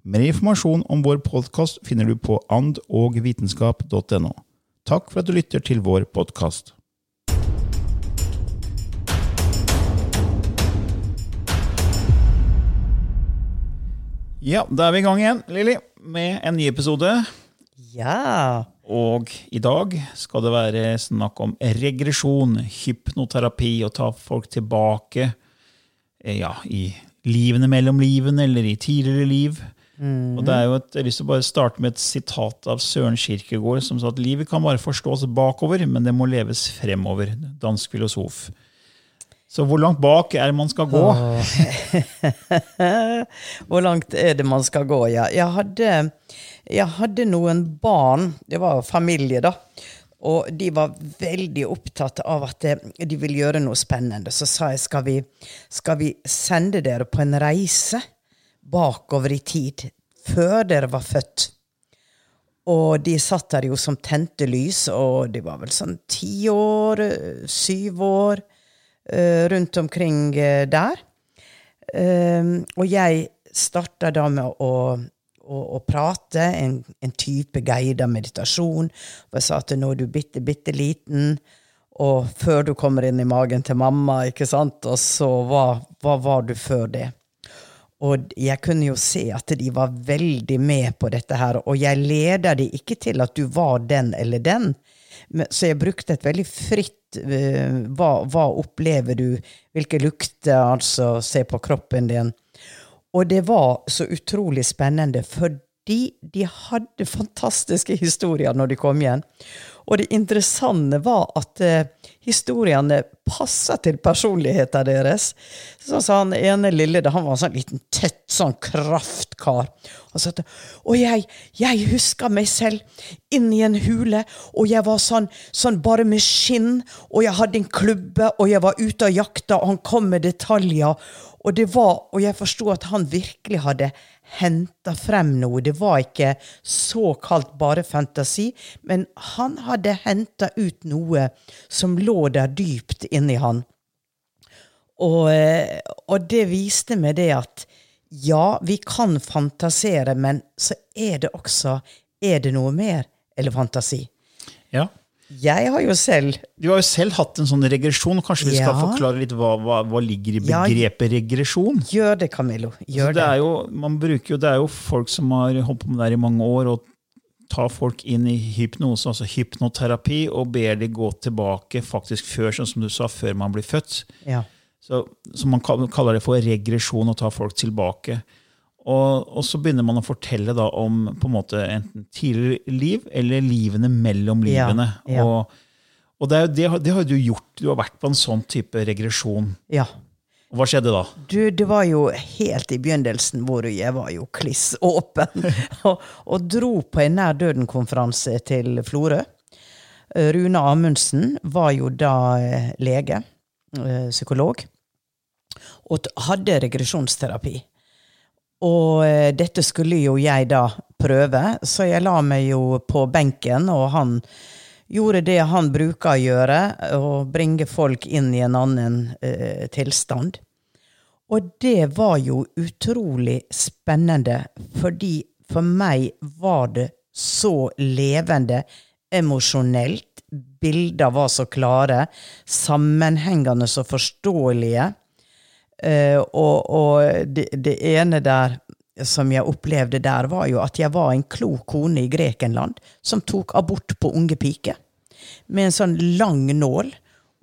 Mer informasjon om vår podkast finner du på andogvitenskap.no. Takk for at du lytter til vår podkast. Ja, da er vi i gang igjen, Lilly, med en ny episode. Ja. Og i dag skal det være snakk om regresjon, hypnoterapi, å ta folk tilbake eh, ja, i livene mellom livene eller i tidligere liv. Og det er jo et, Jeg har lyst til å bare starte med et sitat av Søren Kirkegård, som sa at livet kan bare forstås bakover, men det må leves fremover. Dansk filosof. Så hvor langt bak er det man skal gå? Hvor langt er det man skal gå, ja. Jeg hadde, jeg hadde noen barn, det var familie, da. Og de var veldig opptatt av at de ville gjøre noe spennende. Så sa jeg skal vi, skal vi sende dere på en reise bakover i tid, før dere var født. Og de satt der jo som tente lys, og de var vel sånn ti år, syv år, eh, rundt omkring eh, der. Um, og jeg starta da med å, å, å prate, en, en type guida meditasjon. Og jeg sa at nå er du bitte, bitte liten, og før du kommer inn i magen til mamma, ikke sant, og så hva, hva var du før det? Og jeg kunne jo se at de var veldig med på dette her, og jeg leda de ikke til at du var den eller den. Så jeg brukte et veldig fritt uh, hva, hva, opplever du? Hvilke lukter? Altså, se på kroppen din. Og det var så utrolig spennende, fordi de hadde fantastiske historier når de kom igjen. Og det interessante var at eh, historiene passa til personligheten deres. Sånn sa han ene lille, han var en sånn liten, tett sånn kraftkar. Så at, og jeg, jeg husker meg selv inni en hule, og jeg var sånn, sånn bare med skinn, og jeg hadde en klubbe, og jeg var ute og jakta, og han kom med detaljer. Og det var, og jeg forsto at han virkelig hadde henta frem noe. Det var ikke såkalt bare fantasi, men han hadde henta ut noe som lå der dypt inni han. Og, eh, og, det viste meg det at ja, vi kan fantasere, men så er det også Er det noe mer eller fantasi? Ja. Jeg har jo selv Du har jo selv hatt en sånn regresjon. Kanskje vi skal forklare litt hva, hva, hva ligger i begrepet ja, regresjon? Gjør det, Camillo. Gjør det. Er jo, man bruker det er jo folk som har holdt på med det her i mange år, og tar folk inn i hypnose, altså hypnoterapi, og ber de gå tilbake faktisk før, sånn som du sa, før man blir født. Ja. Så, så man kaller det for regresjon, å ta folk tilbake. Og, og, så begynner man å fortelle da om på en måte enten tidligere liv eller livene mellom livene. Ja, ja. Og, og det, det, det, har du gjort. Du har vært på en sånn type regresjon. Ja. Hva skjedde da? Du, Det var jo helt i begynnelsen hvor jeg var jo kliss åpen. og, og, dro på en nær døden-konferanse til Florø. Rune Amundsen var jo da eh, lege, eh, psykolog, og hadde regresjonsterapi. Og eh, dette skulle jo jeg da prøve, så jeg la meg jo på benken, og han gjorde det han bruker å gjøre, å bringe folk inn i en annen eh, tilstand. Og det var jo utrolig spennende, fordi for meg var det så levende, emosjonelt. Bilder var så klare, sammenhengende så forståelige. Eh, og, og det, det, ene der som jeg opplevde der, var jo at jeg var en klok kone i Grekenland som tok abort på unge piker. Med en sånn lang nål.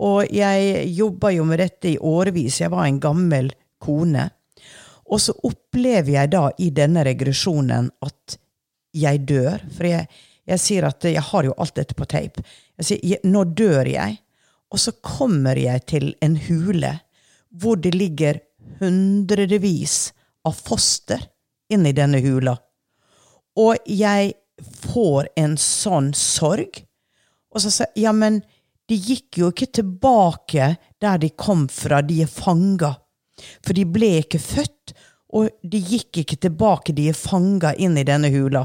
Og jeg jobba jo med dette i årevis. Jeg var en gammel kone. Og så opplever jeg da i denne regresjonen at jeg dør. For jeg, jeg sier at jeg har jo alt dette på tape. Jeg sier nå dør jeg. Og så kommer jeg til en hule hvor det ligger hundrevis av foster inni denne hula. Og jeg får en sånn sorg. Og så sier jeg ja, men de gikk jo ikke tilbake der de kom fra, de er fanga. For de ble ikke født, og de gikk ikke tilbake, de er fanga inn i denne hula.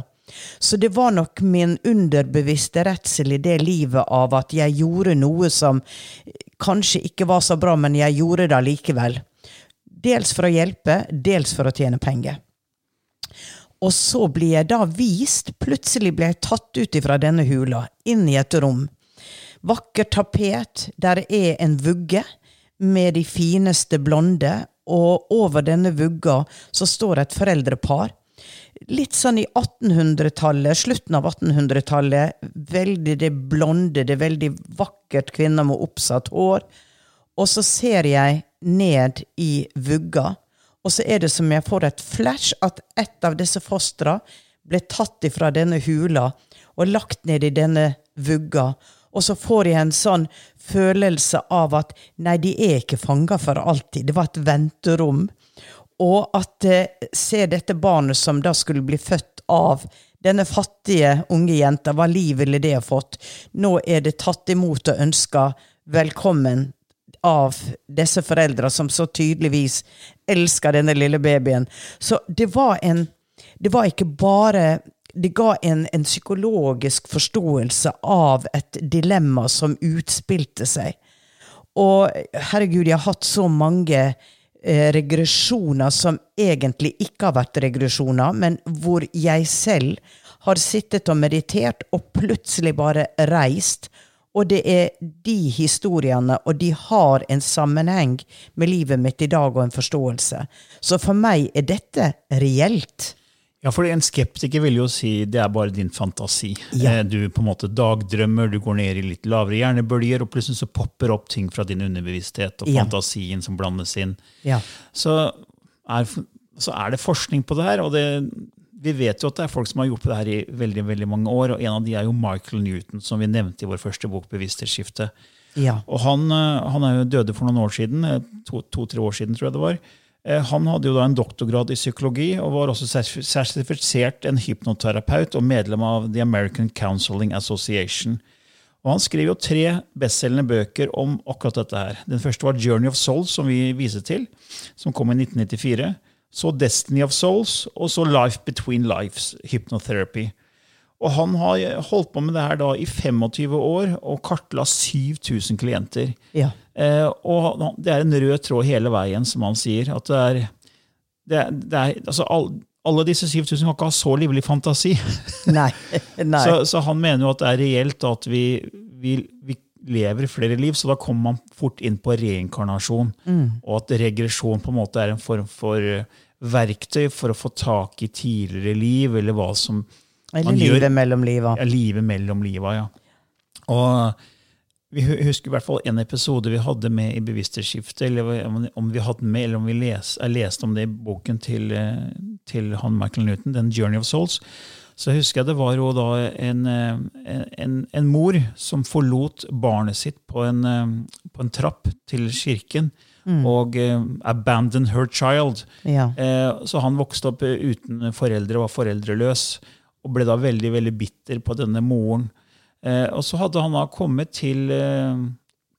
Så det var nok min underbevisste redsel i det livet av at jeg gjorde noe som kanskje ikke var så bra, men jeg gjorde det allikevel. Dels for å hjelpe, dels for å tjene penger. Og så blir jeg da vist, plutselig blir jeg tatt ut ifra denne hula, inn i et rom. Vakkert tapet, der er en vugge med de fineste blonde, og over denne vugga så står et foreldrepar. Litt sånn i 1800-tallet, slutten av 1800-tallet. Veldig det blonde, det veldig vakkert kvinner med oppsatt hår. Og så ser jeg ned i vugga, og så er det som jeg får et flash at et av disse fostra ble tatt ifra denne hula og lagt ned i denne vugga. Og så får jeg en sånn følelse av at nei, de er ikke fanga for alltid. Det var et venterom. Og at eh, se dette barnet som da skulle bli født av denne fattige unge jenta, hva liv ville det ha fått? Nå er det tatt imot og ønska velkommen av disse foreldra som så tydeligvis elsker denne lille babyen. Så det var en Det var ikke bare det ga en, en, psykologisk forståelse av et dilemma som utspilte seg. Og herregud, jeg har hatt så mange eh, regresjoner som egentlig ikke har vært regresjoner, men hvor jeg selv har sittet og meditert og plutselig bare reist. Og det er de historiene, og de har en sammenheng med livet mitt i dag og en forståelse. Så for meg er dette reelt. Ja, for En skeptiker vil jo si det er bare din fantasi. Ja. Eh, du på en måte dagdrømmer, du går ned i litt lavere hjernebølger, og plutselig så popper opp ting fra din underbevissthet og Ja. fantasien som blandes inn. Ja. Så er, så er det forskning på det her. og det, Vi vet jo at det er folk som har gjort det her i veldig veldig mange år. og En av de er jo Michael Newton, som vi nevnte i vår første bok, 'Bevissthetsskifte'. Ja. Og han, eh, han er jo døde for noen år siden, eh, to-tre to, år siden, tror jeg det var. Eh, Han hadde jo da en doktorgrad i psykologi og var også sertifisert en hypnoterapeut og medlem av The American Counseling Association. Og Han skrev jo tre bestselgende bøker om akkurat dette. her. Den første var Journey of Souls, som vi viser til, som kom i 1994. Så Destiny of Souls, og så Life Between Lives, Hypnotherapy. Og han har holdt på med det her da i 25 år og kartla 7000 klienter. Ja. Eh, og det er en rød tråd hele veien, som han sier. at det er, det er, det er altså all, Alle disse 7000 kan ikke ha så livlig fantasi. Nei. Nei. Så, så han mener jo at det er reelt at vi, vi, vi lever flere liv, så da kommer man fort inn på reinkarnasjon. Og at regresjon på en måte er en form for eh, verktøy for å få tak i tidligere liv, eller hva som Eller man gjør- livet mellom liva. ja, livet mellom liva, ja. Og vi husker i hvert fall en episode vi hadde med i Bevissthetsskiftet, eller om- om vi hadde med, eller om vi les, leste om det i boken til, eh, til han Michael Newton, den Journey of Souls. Så husker jeg det var jo da en, eh, en, en mor som forlot barnet sitt på en, eh, på en trapp til kirken, og uh, abandoned her child. Ja. Uh, Så han vokste opp eh, uten foreldre, var foreldreløs, og ble da veldig veldig bitter på denne moren. Uh, Og så hadde han da kommet til, eh,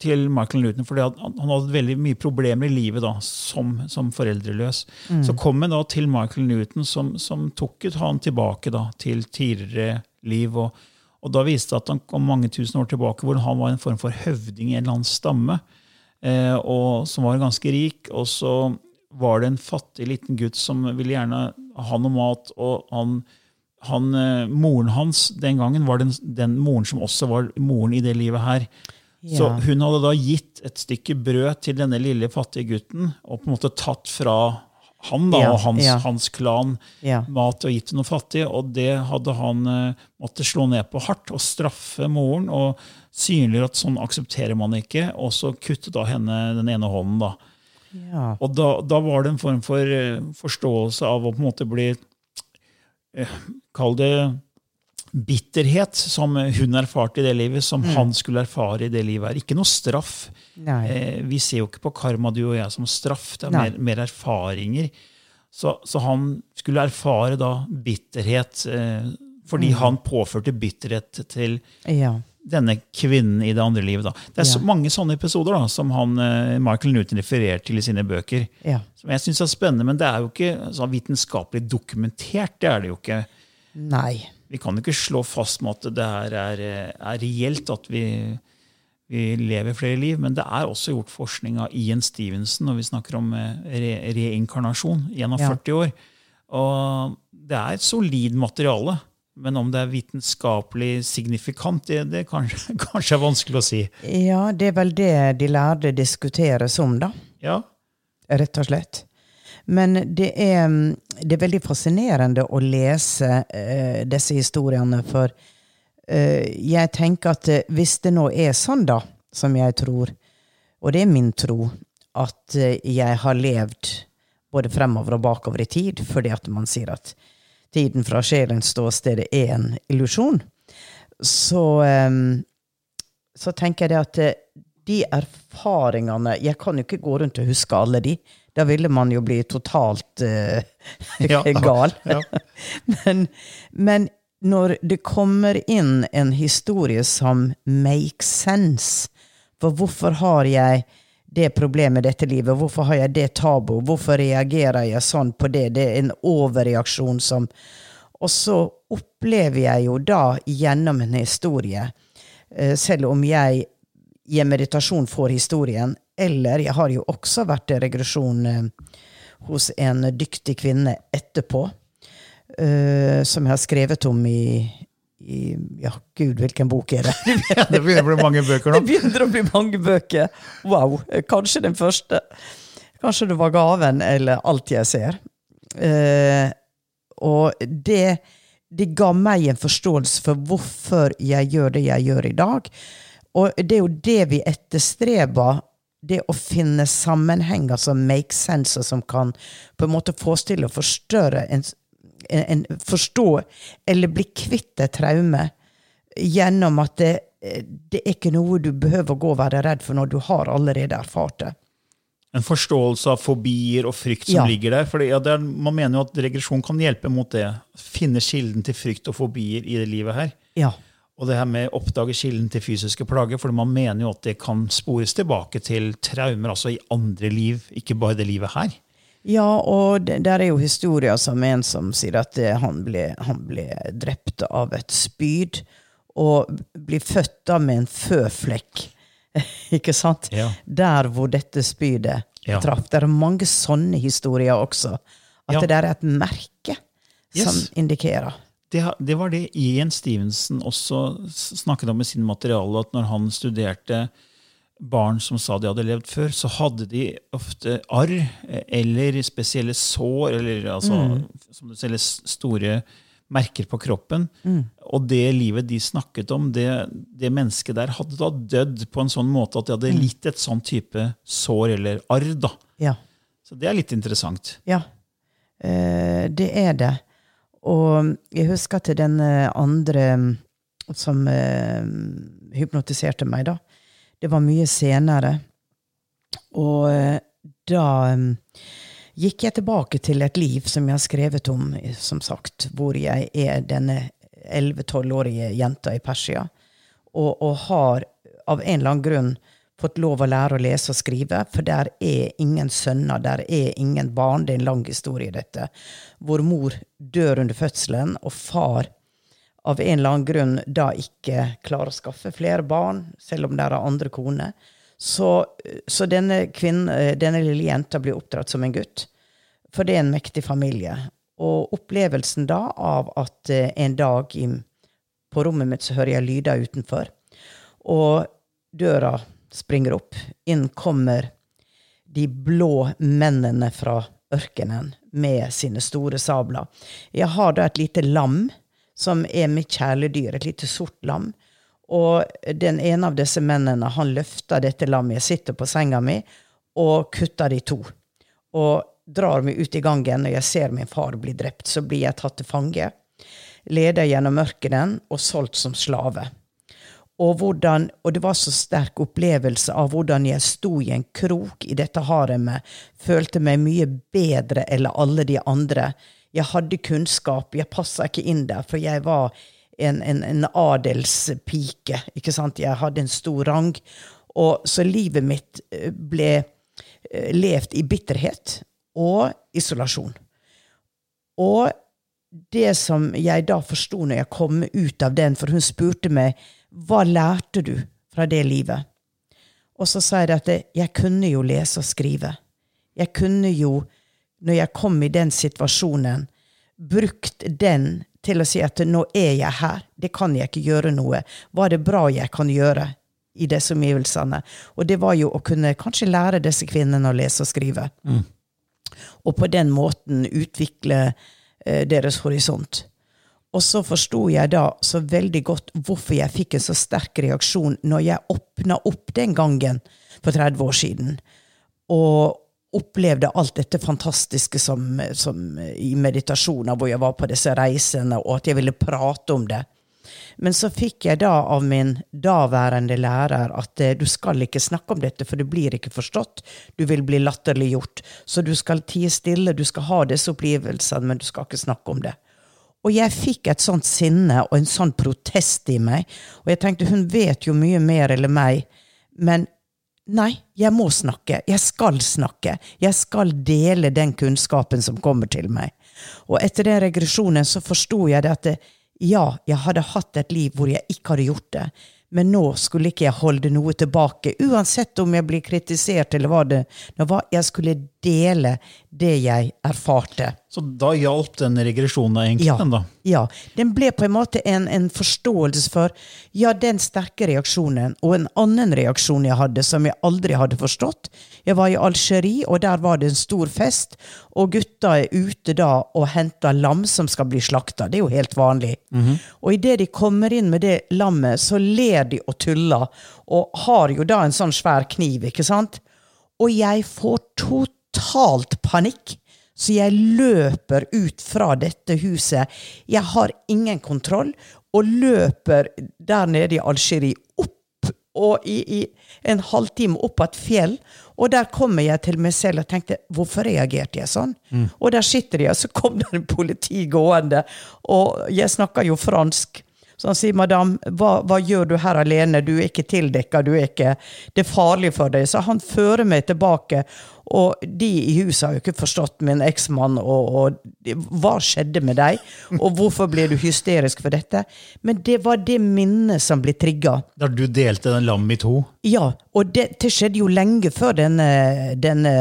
til Michael Newton, fordi han han hadde veldig mye problemer i livet da, som, som foreldreløs. Så kom han da til Michael Newton, som, som tok han tilbake da, til tidligere liv. Og, Og da viste det at han kom mange tusen år tilbake, hvor han var en form for høvding i en eller annen stamme, eh, og som var ganske rik. Og så var det en fattig liten gutt som ville gjerne ha noe mat, og han, han eh, moren hans den gangen var den, den moren som også var moren i det livet her. Så hun hadde da gitt et stykke brød til denne lille fattige gutten, og på en måte tatt fra han da, Ja, og hans, ja. hans klan Ja. mat og gitt til noen fattige, og det hadde han uh, måttet slå ned på hardt og straffe moren og synliggjøre at sånn aksepterer man ikke, og så kutte da henne den ene hånden. da. Ja. Og da, da var det en form for uh, forståelse av å på en måte bli uh, Kall det bitterhet, som hun erfarte i det livet, som han skulle erfare i det livet her. Ikke noe straff. Eh, vi ser jo ikke på karma, du og jeg, som straff. Det er mer, mer erfaringer. Så, så han skulle erfare da bitterhet, eh, fordi Mm. han påførte bitterhet til Ja. denne kvinnen i det andre livet. Da. Det er så mange sånne episoder da, som han, eh, Michael Newton refererer til i sine bøker. Ja. Som jeg syns er spennende, men det er jo ikke sånn vitenskapelig dokumentert. Det er det jo ikke. Nei. Vi kan ikke slå fast med at det her er, eh, er reelt at vi, vi lever flere liv, men det er også gjort forskning av Ian Stevenson når vi snakker om eh, re, reinkarnasjon gjennom Ja. 40 år. Og det er et solid materiale, men om det er vitenskapelig signifikant, det, det kanskje, kanskje er vanskelig å si. Ja, det er vel det de lærde diskuteres om, da. Ja, Rett og slett. Men det er, mm, det er veldig fascinerende å lese uh, disse historiene, for uh, jeg tenker at eh, hvis det nå er sånn, da, som jeg tror, og det er min tro, at jeg har levd både fremover og bakover i tid, fordi at man sier at tiden fra sjelens ståsted er en illusjon, så, så tenker jeg det at de erfaringene Jeg kan jo ikke gå rundt og huske alle de. Da ville man jo bli totalt uh, gal. ja. Men, men når det kommer inn en historie som makes sense For hvorfor har jeg det problemet i dette livet? Hvorfor har jeg det tabu? Hvorfor reagerer jeg sånn på det? Det er en overreaksjon som Og så opplever jeg jo da gjennom en historie, eh, selv om jeg i en meditasjon får historien, eller jeg har jo også vært i regresjon eh, hos en dyktig kvinne etterpå, uh, som jeg har skrevet om i, i Ja, gud, hvilken bok er det? Det begynner å bli mange bøker nå. Det begynner å bli mange bøker. Wow. Kanskje den første. Kanskje det var gaven eller alt jeg ser. Eh, og det, det ga meg en forståelse for hvorfor jeg gjør det jeg gjør i dag. Og det er jo det vi etterstreber. Det å finne sammenhenger som make sense, og som kan på en måte få til å forstørre en, en, en Forstå eller bli kvitt et traume gjennom at det, det er ikke noe du behøver å gå og være redd for når du har allerede erfart det. En forståelse av fobier og frykt som Ja. ligger der. Fordi, ja, det er, man mener jo at regresjon kan hjelpe mot det. Finne kilden til frykt og fobier i det livet her. Ja. Og det her med å oppdage kilden til fysiske plager, for man mener jo at det kan spores tilbake til traumer altså i andre liv, ikke bare det livet her. Ja, og det, der er jo historier som en som sier at han ble, han ble drept av et spyd, og blir født da med en føflekk. Ikke sant? Ja. Der hvor dette spydet Ja. traff. Det er mange sånne historier også. At Ja. det der er et merke som Yes. indikerer. Det, det var det Ian Stevenson også snakket om i sin materiale, at når han studerte barn som sa de hadde levd før, så hadde de ofte arr eh, eller spesielle sår, eller altså, som du ser, store merker på kroppen. Og det livet de snakket om, det, det mennesket der hadde da dødd på en sånn måte at de hadde litt et sånn type sår eller arr. da. Ja. Så det er litt interessant. Ja, eh, det er det. Og jeg husker til den eh, andre mm, som eh, hypnotiserte meg, da. Det var mye senere. Og eh, da mm, gikk jeg tilbake til et liv som jeg har skrevet om, som sagt, hvor jeg er denne 11-12-årige jenta i Persia, og, og har av en eller annen grunn fått lov å lære å lese og skrive, for der er ingen sønner, der er ingen barn. Det er en lang historie, dette. Hvor mor dør under fødselen, og far av en eller annen grunn da ikke klarer å skaffe flere barn, selv om det er andre koner. Så, så denne, kvinnen, eh, denne lille jenta blir oppdratt som en gutt. For det er en mektig familie. Og opplevelsen da av at eh, en dag på rommet mitt så hører jeg lyder utenfor, og døra springer opp. Inn kommer de blå mennene fra ørkenen med sine store sabler. Jeg har da et lite lam som er mitt kjæledyr, et lite sort lam. Og den ene av disse mennene han løfter dette lammet, jeg sitter på senga mi, og kutter det i to. Og drar meg ut i gangen når jeg ser min far bli drept. Så blir jeg tatt til fange, leder gjennom ørkenen og solgt som slave. Og, hvordan, og det var så sterk opplevelse av hvordan jeg sto i en krok i dette haremet, følte meg mye bedre enn alle de andre. Jeg hadde kunnskap, jeg passa ikke inn der, for jeg var en, en, en, adelspike. ikke sant? Jeg hadde en stor rang. Og så livet mitt eh, ble eh, levd i bitterhet og isolasjon. Og det som jeg da forsto når jeg kom ut av den, for hun spurte meg hva lærte du fra det livet? Og så sa jeg at jeg kunne jo lese og skrive. Jeg kunne jo, når jeg kom i den situasjonen, brukt den til å si at nå er jeg her, det kan jeg ikke gjøre noe. Hva er det bra jeg kan gjøre i disse omgivelsene? Og det var jo å kunne kanskje lære disse kvinnene å lese og skrive. Mm og på den måten utvikle eh, deres horisont. Og så forsto jeg da så veldig godt hvorfor jeg fikk en så sterk reaksjon når jeg åpna opp den gangen for 30 år siden, og opplevde alt dette fantastiske som, som i meditasjoner, hvor jeg var på disse reisene, og at jeg ville prate om det. Men så fikk jeg da av min daværende lærer at eh, du skal ikke snakke om dette, for du blir ikke forstått. Du vil bli latterliggjort. Så du skal tie stille, du skal ha disse opplevelsene, men du skal ikke snakke om det. Og jeg fikk et sånt sinne og en sånn protest i meg. Og jeg tenkte hun vet jo mye mer eller meg, men nei, jeg må snakke. Jeg skal snakke. Jeg skal dele den kunnskapen som kommer til meg. Og etter den regresjonen så forsto jeg det at det, ja, jeg hadde hatt et liv hvor jeg ikke hadde gjort det, men nå skulle ikke jeg holde noe tilbake, uansett om jeg blir kritisert eller hva det var. Jeg skulle dele det jeg erfarte. Så da hjalp den regresjonen egentlig? Ja, den da? ja. Den ble på en måte en, en, forståelse for ja, den sterke reaksjonen. Og en annen reaksjon jeg hadde, som jeg aldri hadde forstått. Jeg var i Algerie, og der var det en stor fest. Og gutta er ute da og henter lam som skal bli slakta. Det er jo helt vanlig. Mm -hmm. Og idet de kommer inn med det lammet, så ler de og tuller. Og har jo da en sånn svær kniv, ikke sant? Og jeg får totalt panikk. Så jeg løper ut fra dette huset. Jeg har ingen kontroll, og løper der nede i Algerie opp og i, i en halvtime opp et fjell. Og der kommer jeg til meg selv og tenkte hvorfor reagerte jeg sånn? Mm. Og der sitter jeg, og så kom det en politi gående, og jeg snakker jo fransk. Så han sier, 'Madam, hva, hva, gjør du her alene? Du er ikke tildekka, du er ikke Det er farlig for deg.' Så han fører meg tilbake, og de i huset har jo ikke forstått min eksmann, og, og, hva skjedde med deg? Og hvorfor ble du hysterisk for dette? Men det var det minnet som ble trigga. Da du delte den lam i to? Ja, og det, det skjedde jo lenge før denne, denne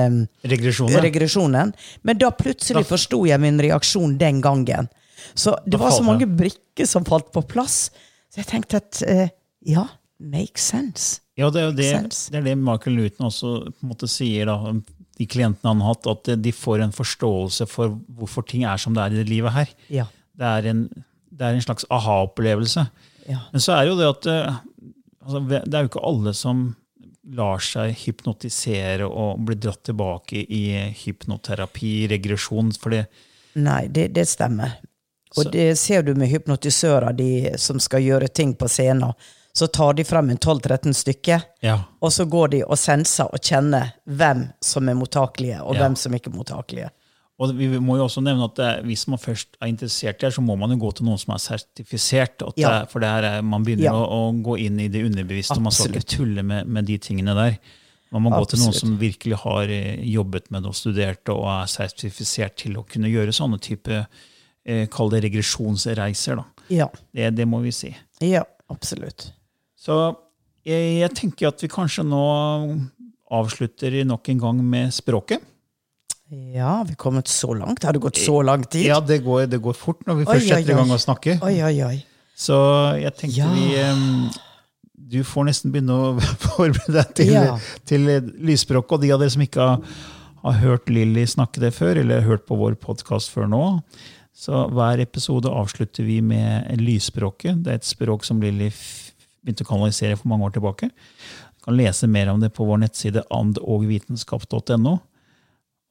regresjonen. regresjonen. Men da plutselig forsto jeg min reaksjon den gangen. Så det var så mange brikker som falt på plass. Så jeg tenkte at uh, ja, make sense. Ja, det er jo det, det, er det Michael Newton også på en måte sier, da, de klientene han har hatt, at de får en forståelse for hvorfor ting er som det er i det livet her. Ja. Det, er en, det, er en, slags aha-opplevelse. Ja. Men så er jo det at eh, altså, det er jo ikke alle som lar seg hypnotisere og blir dratt tilbake i hypnoterapi, regresjon. for det Nei, det, det stemmer. Og det ser du med hypnotisører de som skal gjøre ting på scenen. Så tar de frem en 12-13 stykker, ja. og så går de og senser og kjenner hvem som er mottakelige, og ja. hvem som ikke er mottakelige. Og vi må jo også nevne at Hvis man først er interessert i det, så må man jo gå til noen som er sertifisert. Ja. Det, for det er, man begynner å, å, gå inn i det underbevisste, man skal ikke tulle med, med, de tingene der. Man må Absolutt. gå til noen som virkelig har eh, jobbet med det og studert og er sertifisert til å kunne gjøre sånne type eh, Kall det regresjonsreiser, da. Ja. Det, det må vi si. Ja, absolutt. Så jeg, jeg tenker at vi kanskje nå avslutter nok en gang med språket. Ja, vi er kommet så langt. Har det gått så lang tid? Ja, det går, det går fort når vi først setter i gang å snakke. Oi, oi, oi. Så jeg tenker Ja. vi um, Du får nesten begynne å forberede deg til, Ja. til lysspråket. Og de av dere som ikke har, har hørt Lilly snakke det før, eller hørt på vår podkast før nå, så hver episode avslutter vi med lysspråket. Det er et språk som Lilly begynte å kanalisere for mange år tilbake. Du kan lese mer om det på vår nettside andogvitenskap.no.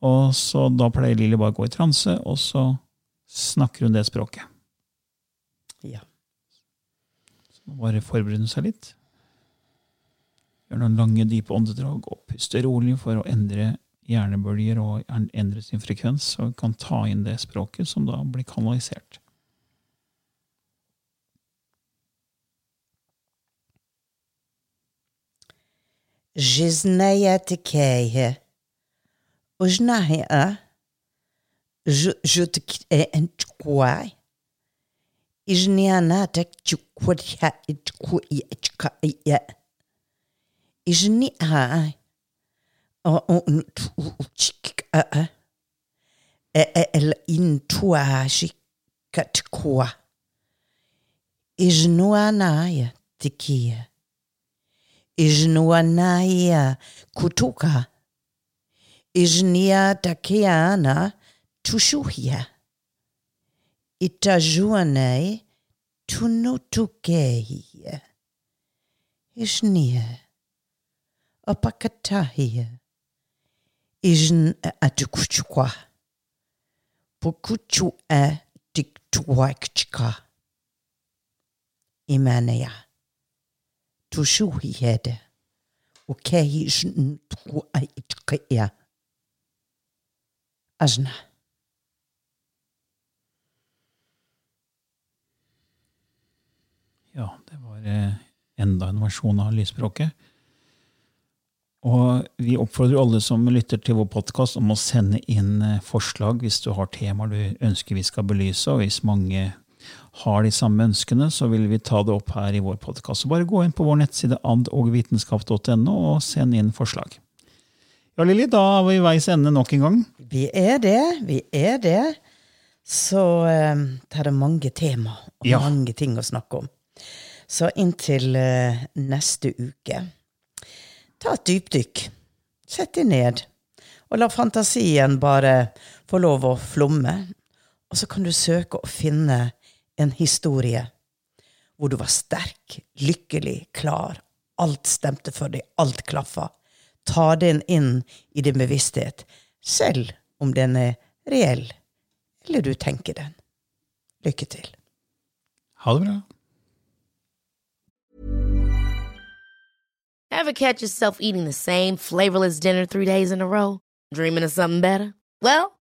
Og så Da pleier Lilly bare å gå i transe, og så snakker hun det språket. Ja. Så bare forberede seg litt. Gjør noen lange, dype åndedrag og puste rolig for å endre hjernebølger og endre sin frekvens, vi kan ta inn det språket som da blir kanalisert. Jiznaya tekehe. Ujnahe Jutek en tkwai. Ijniana tek tkwatha itkwa itka ya. Ijni ha. Ijnuanaya. Kutuka. Ijnia takeana tushuhia. Itajuane tunutukehia. Ijnia apakatahia. Ijn atukuchukwa. Pukuchu tiktuakchka. Ukehi jn tuaitkaya. Ajna. Ja, det var eh, enda en versjon av lysspråket. Og vi oppfordrer alle som lytter til vår podkast, om å sende inn eh, forslag hvis du har temaer du ønsker vi skal belyse. Og hvis mange har de samme ønskene, så vil vi ta det opp her i vår podkast. Bare gå inn på vår nettside andogvitenskap.no og send inn forslag. Ja, Lilly, da er vi i veis ende nok en gang. Vi er det, vi er det. Så um, det er mange tema og Ja. mange ting å snakke om. Så inntil eh, neste uke, ta et dypdykk. Sett deg ned, og la fantasien bare få lov å flomme. Og så kan du søke å finne en historie hvor du var sterk, lykkelig, klar. Alt stemte for deg, alt klaffa. Ta den inn i din bevissthet, selv om den er reell, eller du tenker den. Lykke til. Ha det bra. Ever catch yourself eating the same flavorless dinner three days in a row? Dreaming of something better? Well,